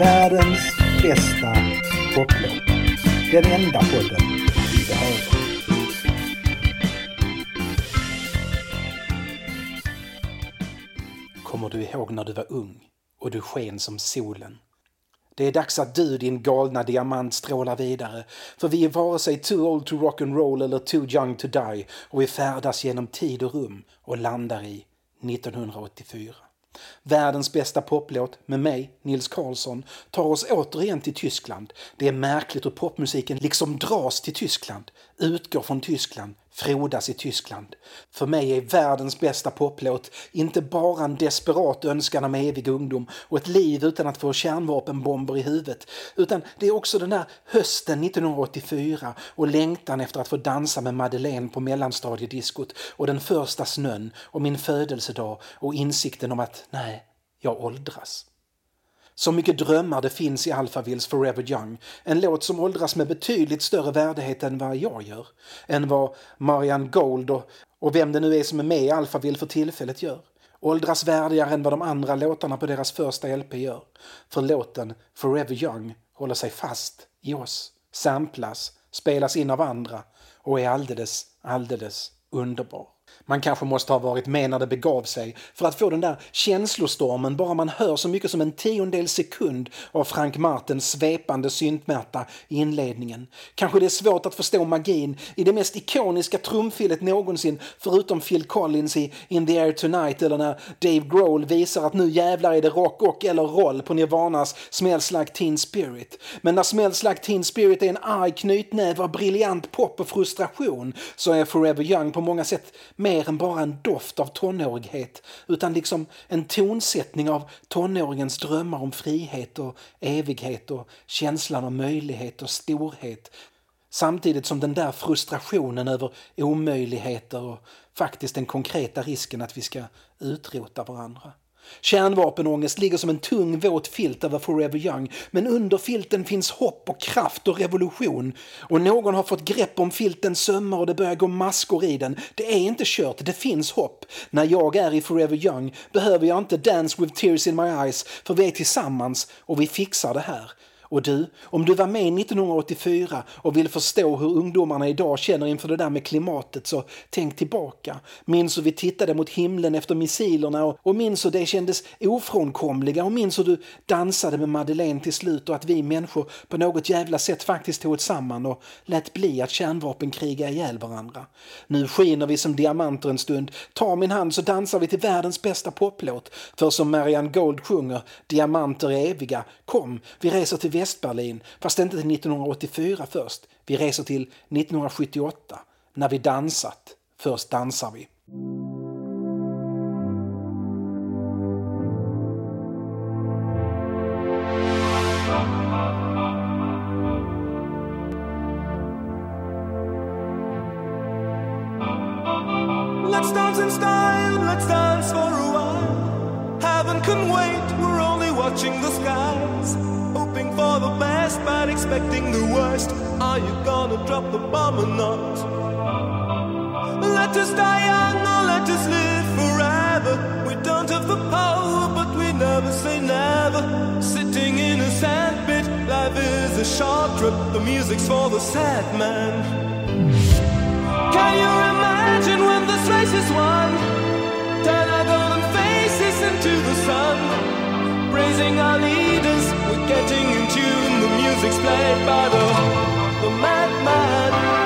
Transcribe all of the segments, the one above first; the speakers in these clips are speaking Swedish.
Världens bästa poplåt. Den enda podden vi behöver. Kommer du ihåg när du var ung och du sken som solen? Det är dags att du, din galna diamant, strålar vidare. För vi är vare sig too old to rock and roll eller too young to die och vi färdas genom tid och rum och landar i 1984. Världens bästa poplåt med mig, Nils Karlsson, tar oss återigen till Tyskland. Det är märkligt hur popmusiken liksom dras till Tyskland, utgår från Tyskland, frodas i Tyskland. För mig är världens bästa poplåt inte bara en desperat önskan om evig ungdom och ett liv utan att få kärnvapenbomber i huvudet, utan det är också den där hösten 1984 och längtan efter att få dansa med Madeleine på mellanstadiediskot och den första snön och min födelsedag och insikten om att nej, jag åldras. Så mycket drömmar det finns i Alphavilles Forever Young. En låt som åldras med betydligt större värdighet än vad jag gör. Än vad Marianne Gold och, och vem det nu är som är med i Alphaville för tillfället gör. Åldras värdigare än vad de andra låtarna på deras första LP gör. För låten Forever Young håller sig fast i oss, samplas, spelas in av andra och är alldeles, alldeles underbar. Man kanske måste ha varit med när det begav sig för att få den där känslostormen bara man hör så mycket som en tiondel sekund av Frank Martens svepande syntmätta i inledningen. Kanske det är svårt att förstå magin i det mest ikoniska trumfilet någonsin förutom Phil Collins i In the air tonight eller när Dave Grohl visar att nu jävlar är det rock och eller roll på Nirvanas Smells like Teen Spirit. Men när Smells like Teen Spirit är en arg knytnäve av briljant pop och frustration så är Forever Young på många sätt mer än bara en doft av tonårighet utan liksom en tonsättning av tonåringens drömmar om frihet och evighet och känslan av möjlighet och storhet samtidigt som den där frustrationen över omöjligheter och faktiskt den konkreta risken att vi ska utrota varandra. Kärnvapenångest ligger som en tung våt filt över Forever Young men under filten finns hopp och kraft och revolution. Och någon har fått grepp om filtens sömmar och det börjar gå maskor i den. Det är inte kört, det finns hopp. När jag är i Forever Young behöver jag inte dance with tears in my eyes för vi är tillsammans och vi fixar det här. Och du, om du var med 1984 och vill förstå hur ungdomarna idag känner inför det där med klimatet så tänk tillbaka. Minns hur vi tittade mot himlen efter missilerna och, och minns hur det kändes ofrånkomliga och minns hur du dansade med Madeleine till slut och att vi människor på något jävla sätt faktiskt tog oss samman och lät bli att kärnvapenkriga ihjäl varandra. Nu skiner vi som diamanter en stund. Ta min hand så dansar vi till världens bästa poplåt. För som Marianne Gold sjunger, diamanter är eviga. Kom, vi reser till Västberlin, fast inte till 1984 först. Vi reser till 1978, när vi dansat. Först dansar vi. Praising our leaders, we're getting in tune. The music's played by the, the madman.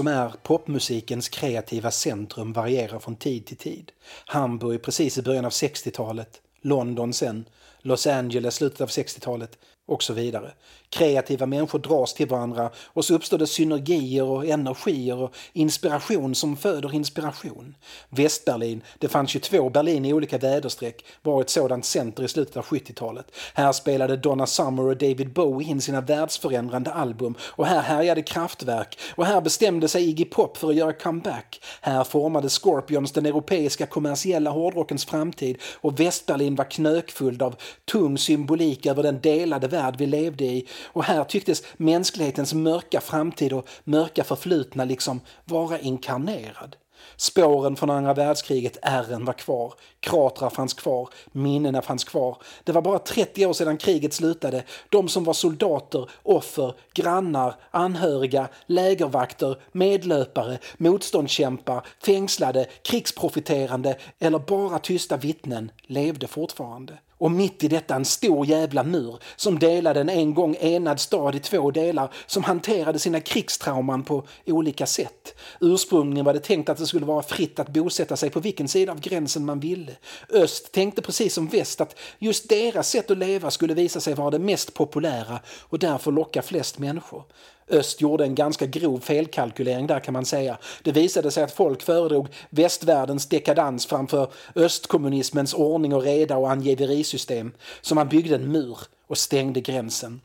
Som är popmusikens kreativa centrum varierar från tid till tid. Hamburg precis i början av 60-talet, London sen, Los Angeles slutet av 60-talet och så vidare. Kreativa människor dras till varandra och så uppstår det synergier och energier och inspiration som föder inspiration. Västberlin, det fanns ju två Berlin i olika väderstreck, var ett sådant center i slutet av 70-talet. Här spelade Donna Summer och David Bowie in sina världsförändrande album och här härjade kraftverk och här bestämde sig Iggy Pop för att göra comeback. Här formade Scorpions den europeiska kommersiella hårdrockens framtid och Västberlin var knökfulld av tung symbolik över den delade värld vi levde i och här tycktes mänsklighetens mörka framtid och mörka förflutna liksom vara inkarnerad. Spåren från andra världskriget, ärren var kvar, kratrar fanns kvar, minnena fanns kvar. Det var bara 30 år sedan kriget slutade. De som var soldater, offer, grannar, anhöriga, lägervakter, medlöpare, motståndskämpar, fängslade, krigsprofiterande eller bara tysta vittnen levde fortfarande. Och mitt i detta en stor jävla mur som delade en en gång enad stad i två delar som hanterade sina krigstrauman på olika sätt. Ursprungligen var det tänkt att det skulle vara fritt att bosätta sig på vilken sida av gränsen man ville. Öst tänkte precis som väst att just deras sätt att leva skulle visa sig vara det mest populära och därför locka flest människor. Öst gjorde en ganska grov felkalkylering där kan man säga. Det visade sig att folk föredrog västvärldens dekadans framför östkommunismens ordning och reda och angiverisystem. Så man byggde en mur och stängde gränsen.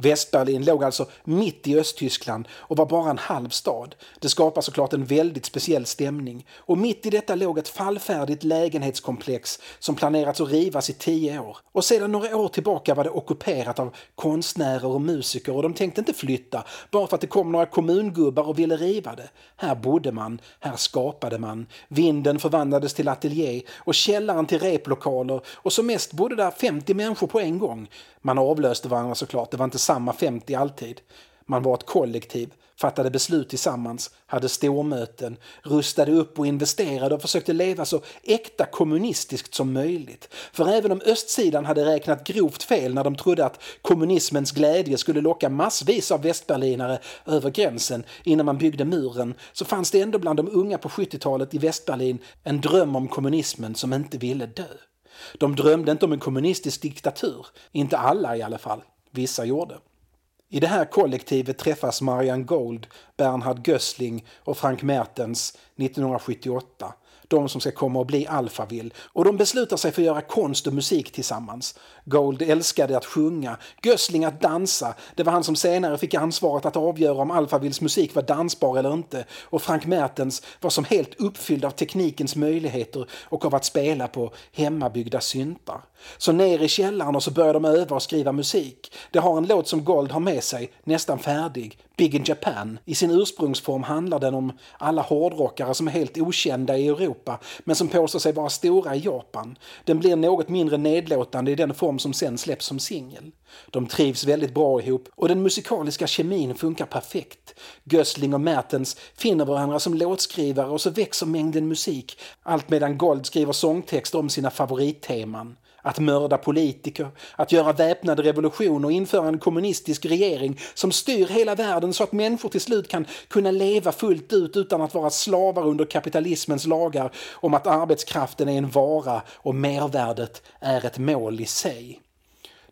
Västberlin låg alltså mitt i Östtyskland och var bara en halv stad. Det skapar såklart en väldigt speciell stämning. Och mitt i detta låg ett fallfärdigt lägenhetskomplex som planerats att rivas i tio år. Och sedan några år tillbaka var det ockuperat av konstnärer och musiker och de tänkte inte flytta bara för att det kom några kommungubbar och ville riva det. Här bodde man, här skapade man. Vinden förvandlades till ateljé och källaren till replokaler och som mest bodde där 50 människor på en gång. Man avlöste varandra såklart, det var inte samma 50 alltid. Man var ett kollektiv, fattade beslut tillsammans, hade stormöten, rustade upp och investerade och försökte leva så äkta kommunistiskt som möjligt. För även om östsidan hade räknat grovt fel när de trodde att kommunismens glädje skulle locka massvis av västberlinare över gränsen innan man byggde muren så fanns det ändå bland de unga på 70-talet i Västberlin en dröm om kommunismen som inte ville dö. De drömde inte om en kommunistisk diktatur, inte alla i alla fall. Vissa gjorde. I det här kollektivet träffas Marianne Gold, Bernhard Gössling och Frank Mertens 1978 de som ska komma och bli Alphaville. Och de beslutar sig för att göra konst och musik tillsammans. Gold älskade att sjunga, Gössling att dansa. Det var han som senare fick ansvaret att avgöra om Alphavilles musik var dansbar eller inte. Och Frank Mertens var som helt uppfylld av teknikens möjligheter och av att spela på hemmabyggda syntar. Så ner i källaren och så börjar de öva och skriva musik. Det har en låt som Gold har med sig, nästan färdig, Big in Japan. I sin ursprungsform handlar den om alla hårdrockare som är helt okända i Europa men som påstår sig vara stora i Japan. Den blir något mindre nedlåtande i den form som sen släpps som singel. De trivs väldigt bra ihop och den musikaliska kemin funkar perfekt. Gössling och Mertens finner varandra som låtskrivare och så växer mängden musik allt medan Gold skriver sångtexter om sina favoritteman att mörda politiker, att göra väpnade revolutioner och införa en kommunistisk regering som styr hela världen så att människor till slut kan kunna leva fullt ut utan att vara slavar under kapitalismens lagar om att arbetskraften är en vara och mervärdet är ett mål i sig.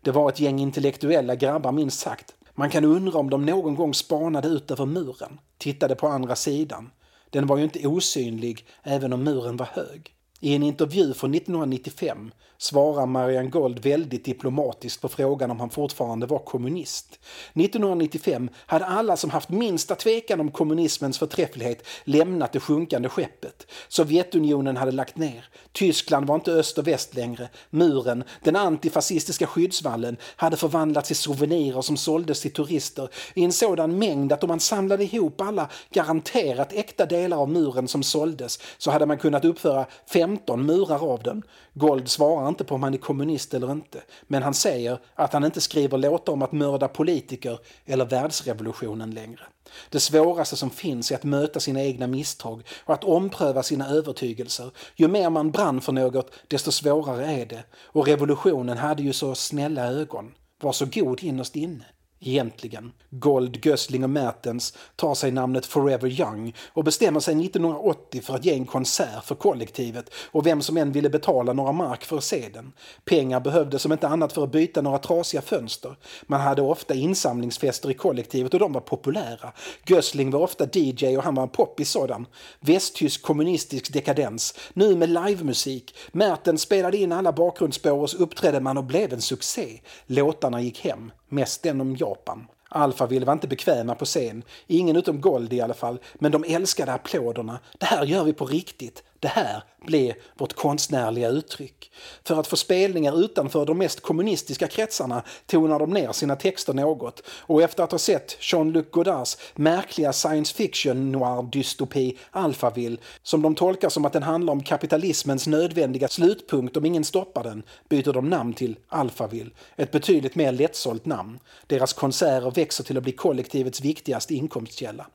Det var ett gäng intellektuella grabbar minst sagt. Man kan undra om de någon gång spanade ut över muren, tittade på andra sidan. Den var ju inte osynlig även om muren var hög. I en intervju från 1995 svarar Marian Gold väldigt diplomatiskt på frågan om han fortfarande var kommunist. 1995 hade alla som haft minsta tvekan om kommunismens förträfflighet lämnat det sjunkande skeppet. Sovjetunionen hade lagt ner. Tyskland var inte öst och väst längre. Muren, den antifascistiska skyddsvallen, hade förvandlats till souvenirer som såldes till turister i en sådan mängd att om man samlade ihop alla garanterat äkta delar av muren som såldes så hade man kunnat uppföra 15 murar av den. Gold svarar inte på om han är kommunist eller inte, men han säger att han inte skriver låtar om att mörda politiker eller världsrevolutionen längre. Det svåraste som finns är att möta sina egna misstag och att ompröva sina övertygelser. Ju mer man brann för något, desto svårare är det. Och revolutionen hade ju så snälla ögon. Var så god innerst inne egentligen. Gold, Gösling och Mertens tar sig namnet Forever Young och bestämmer sig 1980 för att ge en konsert för kollektivet och vem som än ville betala några mark för att se den. Pengar behövdes som inte annat för att byta några trasiga fönster. Man hade ofta insamlingsfester i kollektivet och de var populära. Gösling var ofta DJ och han var en poppis sådan. Västtysk kommunistisk dekadens, nu med livemusik. Mertens spelade in alla bakgrundsspår och så uppträdde man och blev en succé. Låtarna gick hem, mest den om Japan. Alphaville var inte bekväma på scen, ingen utom Gold i alla fall, men de älskade applåderna. Det här gör vi på riktigt. Det här blev vårt konstnärliga uttryck. För att få spelningar utanför de mest kommunistiska kretsarna tonar de ner sina texter något och efter att ha sett Jean-Luc Godards märkliga science fiction noir-dystopi Alphaville, som de tolkar som att den handlar om kapitalismens nödvändiga slutpunkt om ingen stoppar den, byter de namn till Alphaville, ett betydligt mer lättsålt namn. Deras konserter växer till att bli kollektivets viktigaste inkomstkälla.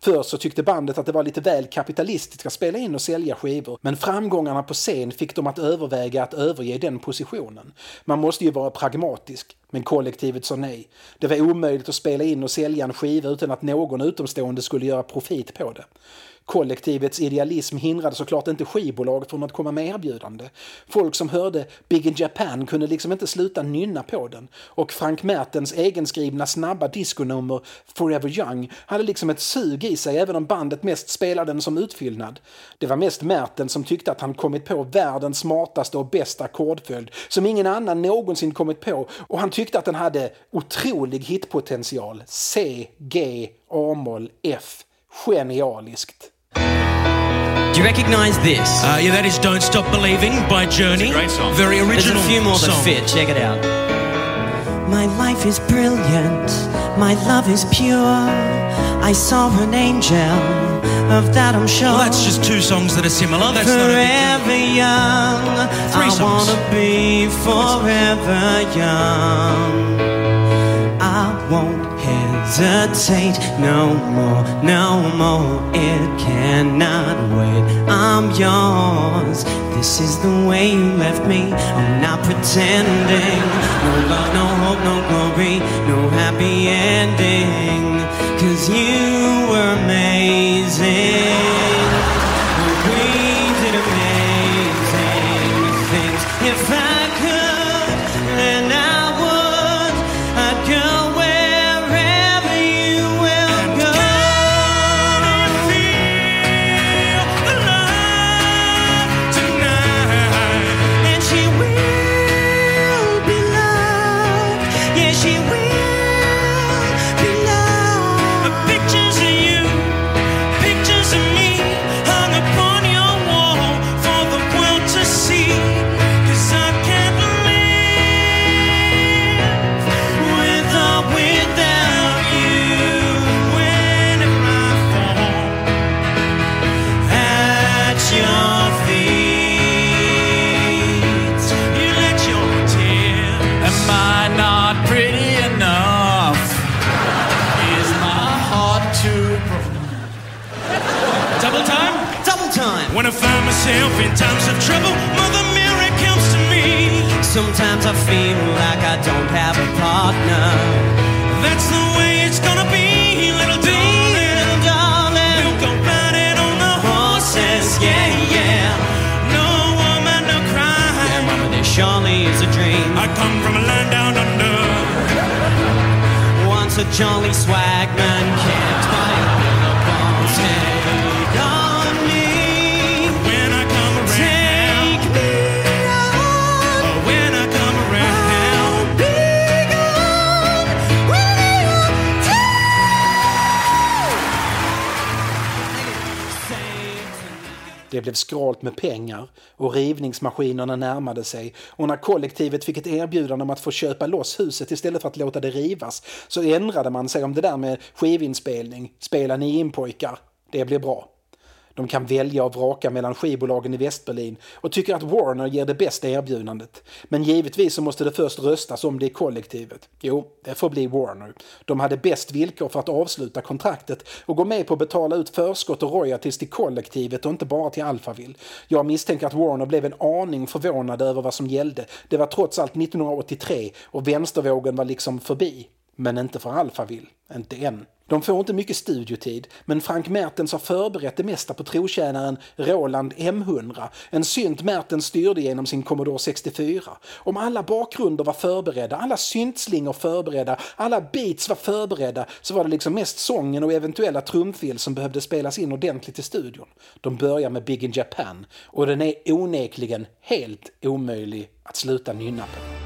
Först så tyckte bandet att det var lite väl kapitalistiskt att spela in och sälja skivor, men framgångarna på scen fick dem att överväga att överge den positionen. Man måste ju vara pragmatisk, men kollektivet sa nej. Det var omöjligt att spela in och sälja en skiva utan att någon utomstående skulle göra profit på det. Kollektivets idealism hindrade såklart inte skivbolag från att komma med erbjudande. Folk som hörde Big in Japan kunde liksom inte sluta nynna på den. Och Frank Mertens egenskrivna snabba diskonummer Forever Young hade liksom ett sug i sig även om bandet mest spelade den som utfyllnad. Det var mest Mertens som tyckte att han kommit på världens smartaste och bästa ackordföljd som ingen annan någonsin kommit på och han tyckte att den hade otrolig hitpotential. C, G, A-moll, F. Genialiskt. Do you recognise this? Uh, yeah, that is "Don't Stop Believing" by Journey. great song. Very original. There's a few more that fit. Check it out. My life is brilliant. My love is pure. I saw an angel. Of that I'm sure. Well, that's just two songs that are similar. That's not a big deal. forever young. Three I songs. wanna be forever young. Hesitate no more, no more. It cannot wait. I'm yours. This is the way you left me. I'm not pretending. No love, no hope, no glory, no happy ending. Cause you were amazing. Sometimes I feel like I don't have a partner. That's the way it's gonna be, little darling. Little darling. We'll go riding on the horses, yeah, yeah. No woman, no cry. Mama, there surely is a dream. I come from a land down under. Once a jolly swagman Det blev skralt med pengar och rivningsmaskinerna närmade sig och när kollektivet fick ett erbjudande om att få köpa loss huset istället för att låta det rivas så ändrade man sig om det där med skivinspelning. Spela ni in pojkar, det blir bra. De kan välja och vraka mellan skivbolagen i Västberlin och tycker att Warner ger det bästa erbjudandet. Men givetvis så måste det först röstas om det i kollektivet. Jo, det får bli Warner. De hade bäst villkor för att avsluta kontraktet och gå med på att betala ut förskott och royalties till kollektivet och inte bara till Alphaville. Jag misstänker att Warner blev en aning förvånad över vad som gällde. Det var trots allt 1983 och vänstervågen var liksom förbi. Men inte för Alphaville, inte än. De får inte mycket studiotid, men Frank Mertens har förberett det mesta på trotjänaren Roland M100, en synt Mertens styrde genom sin Commodore 64. Om alla bakgrunder var förberedda, alla syntslingor förberedda, alla beats var förberedda, så var det liksom mest sången och eventuella trumfil som behövde spelas in ordentligt i studion. De börjar med Big in Japan, och den är onekligen helt omöjlig att sluta nynna på.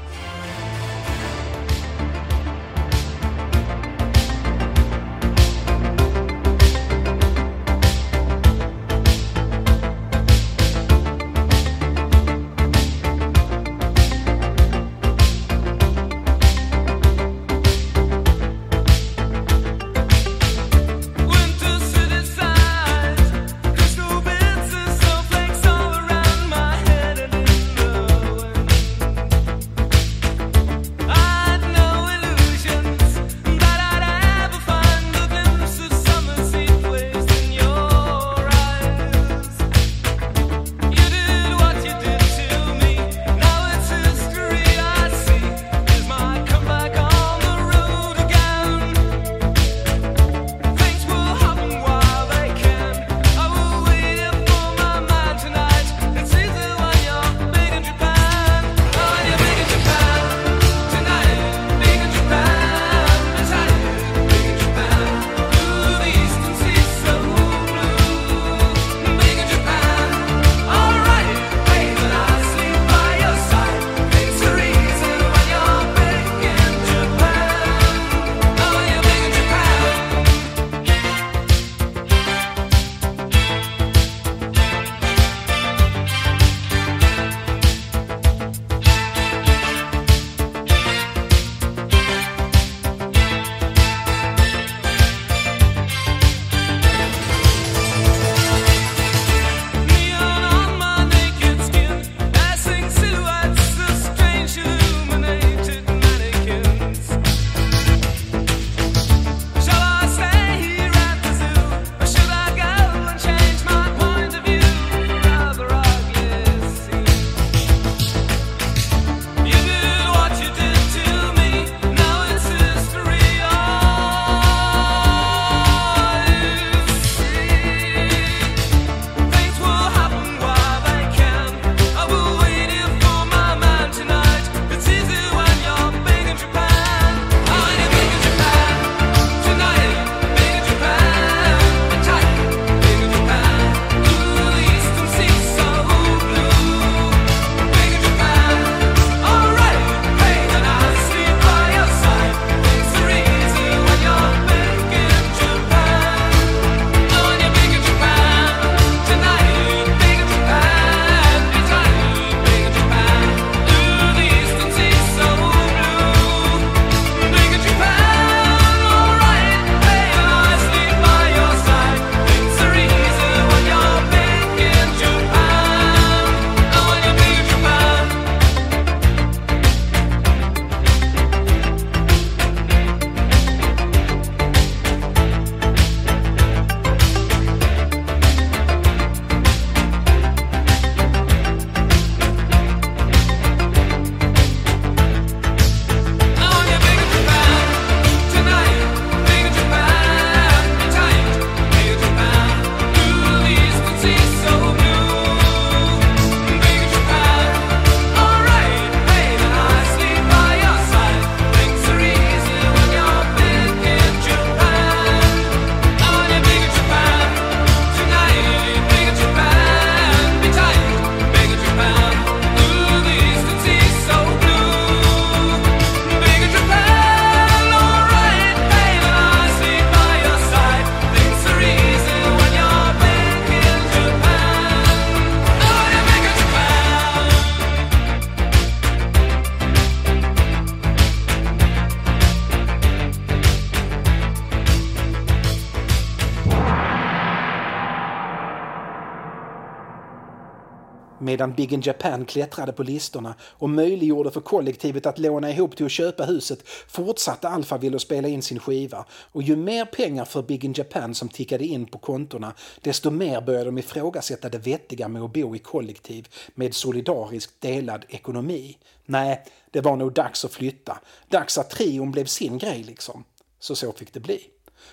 Medan Big in Japan klättrade på listorna och möjliggjorde för kollektivet att låna ihop till att köpa huset fortsatte Alphaville att spela in sin skiva. Och ju mer pengar för Big in Japan som tickade in på kontona desto mer började de ifrågasätta det vettiga med att bo i kollektiv med solidariskt delad ekonomi. Nej, det var nog dags att flytta. Dags att trion blev sin grej liksom. Så så fick det bli.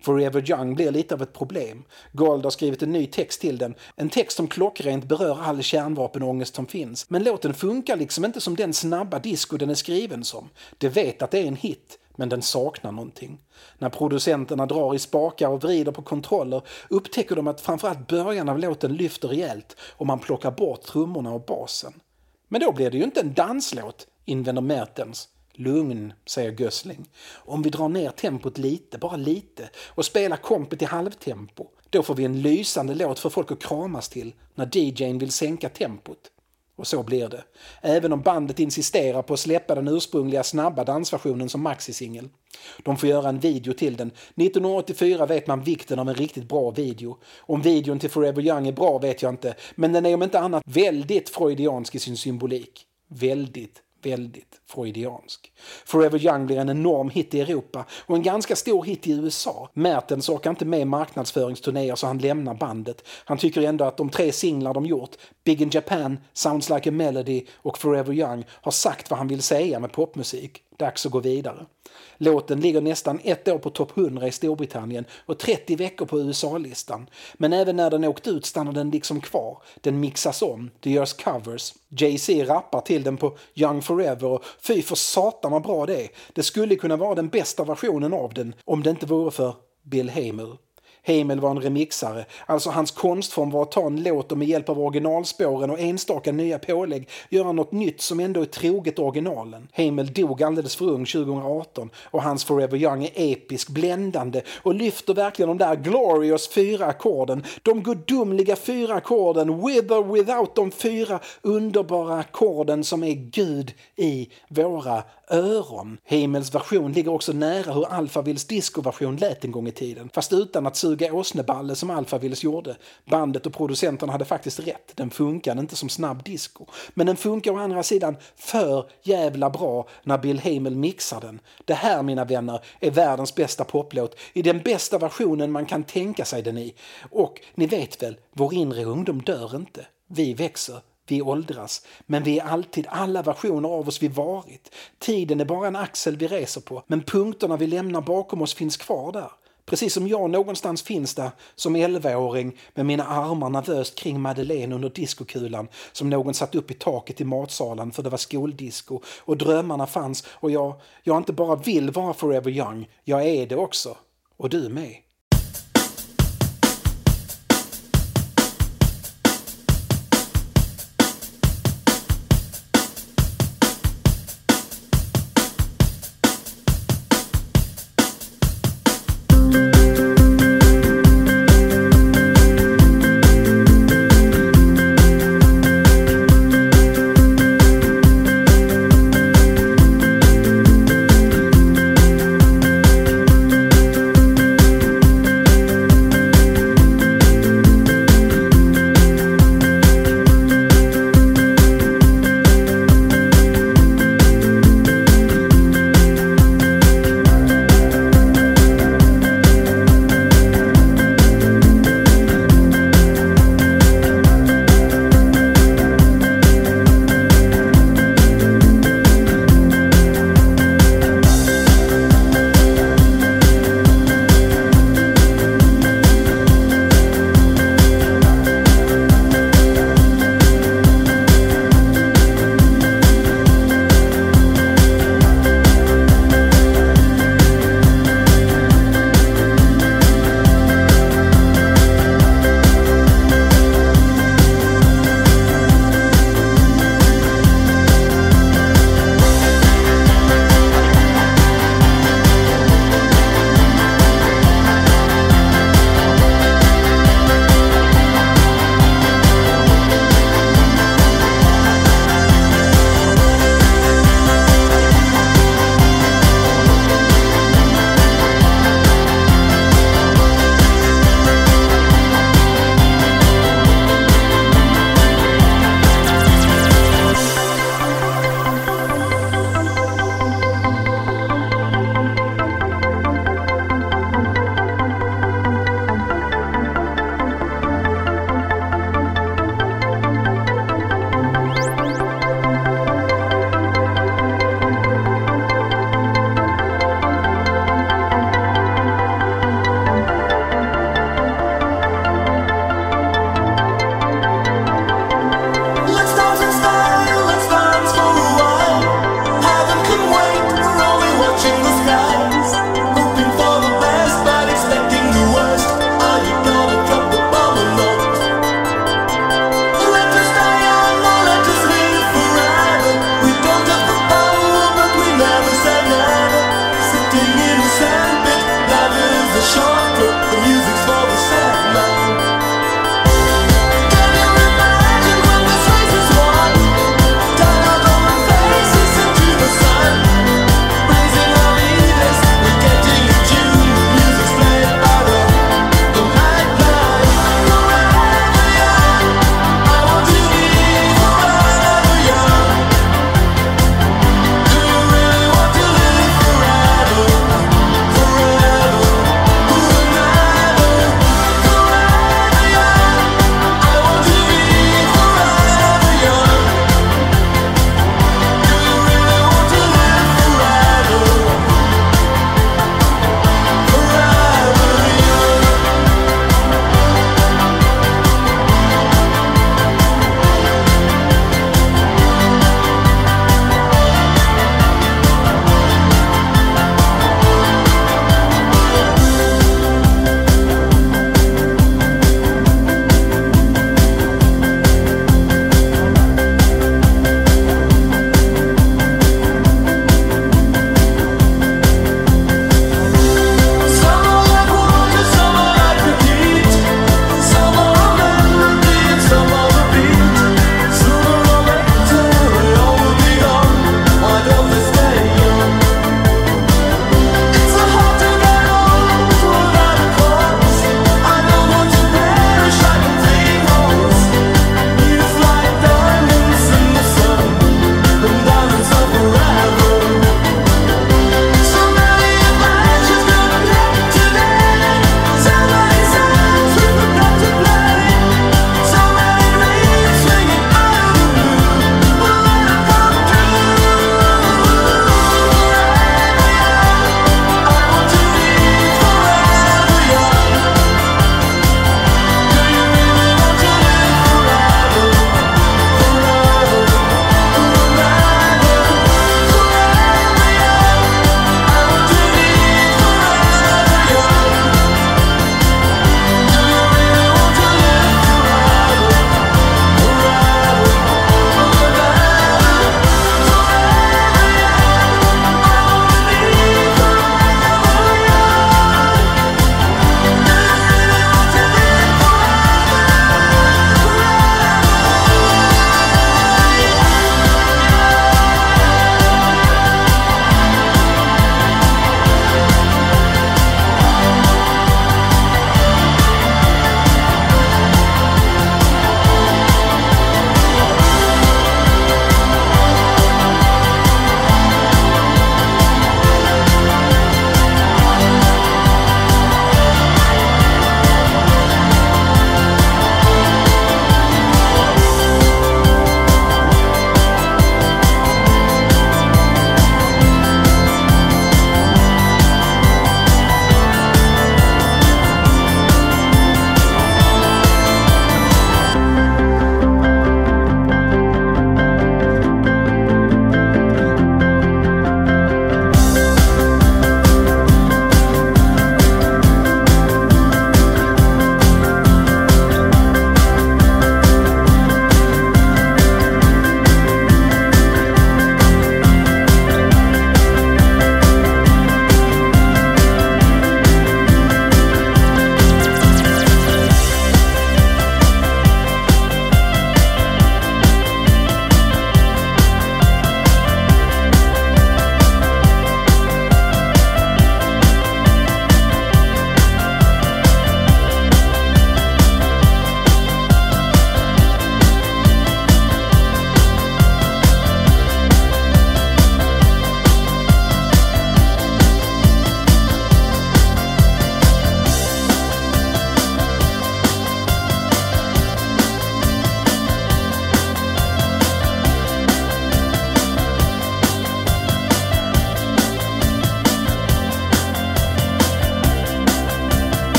Forever Young blir lite av ett problem. Gold har skrivit en ny text till den, en text som klockrent berör all kärnvapenångest som finns. Men låten funkar liksom inte som den snabba disco den är skriven som. Det vet att det är en hit, men den saknar någonting. När producenterna drar i spakar och vrider på kontroller upptäcker de att framförallt början av låten lyfter rejält och man plockar bort trummorna och basen. Men då blir det ju inte en danslåt, invänder Mertens. Lugn, säger Gössling. Om vi drar ner tempot lite, bara lite, och spelar kompet i halvtempo, då får vi en lysande låt för folk att kramas till när DJn vill sänka tempot. Och så blir det. Även om bandet insisterar på att släppa den ursprungliga snabba dansversionen som maxisingel. De får göra en video till den. 1984 vet man vikten av en riktigt bra video. Om videon till Forever Young är bra vet jag inte, men den är om inte annat väldigt freudiansk i sin symbolik. Väldigt väldigt freudiansk. Forever Young blir en enorm hit i Europa och en ganska stor hit i USA. Mertens orkar inte med marknadsföringsturnéer så han lämnar bandet. Han tycker ändå att de tre singlar de gjort, Big in Japan, Sounds Like a Melody och Forever Young, har sagt vad han vill säga med popmusik. Dags att gå vidare. Låten ligger nästan ett år på topp 100 i Storbritannien och 30 veckor på USA-listan. Men även när den åkt ut stannar den liksom kvar. Den mixas om, det görs covers. Jay-Z rappar till den på Young Forever och fy för satan vad bra det är. Det skulle kunna vara den bästa versionen av den om det inte vore för Bill Hamel. Hamel var en remixare, alltså hans konstform var att ta en låt och med hjälp av originalspåren och enstaka nya pålägg göra något nytt som ändå är troget originalen. Hamel dog alldeles för ung 2018 och hans Forever Young är episk, bländande och lyfter verkligen de där glorious fyra ackorden, de gudomliga fyra ackorden, with or without de fyra underbara ackorden som är Gud i våra öron. Hamels version ligger också nära hur Alphavilles discoversion lät en gång i tiden, fast utan att suga åsneballe som Alphavilles gjorde. Bandet och producenterna hade faktiskt rätt, den funkade inte som snabb disco. Men den funkar å andra sidan för jävla bra när Bill Hamel mixar den. Det här, mina vänner, är världens bästa poplåt i den bästa versionen man kan tänka sig den i. Och ni vet väl, vår inre ungdom dör inte. Vi växer, vi åldras, men vi är alltid alla versioner av oss vi varit. Tiden är bara en axel vi reser på, men punkterna vi lämnar bakom oss finns kvar där. Precis som jag någonstans finns där som 11-åring med mina armar nervöst kring Madeleine under diskokulan som någon satt upp i taket i matsalen för det var skoldisco och drömmarna fanns och jag, jag inte bara vill vara forever young, jag är det också. Och du med.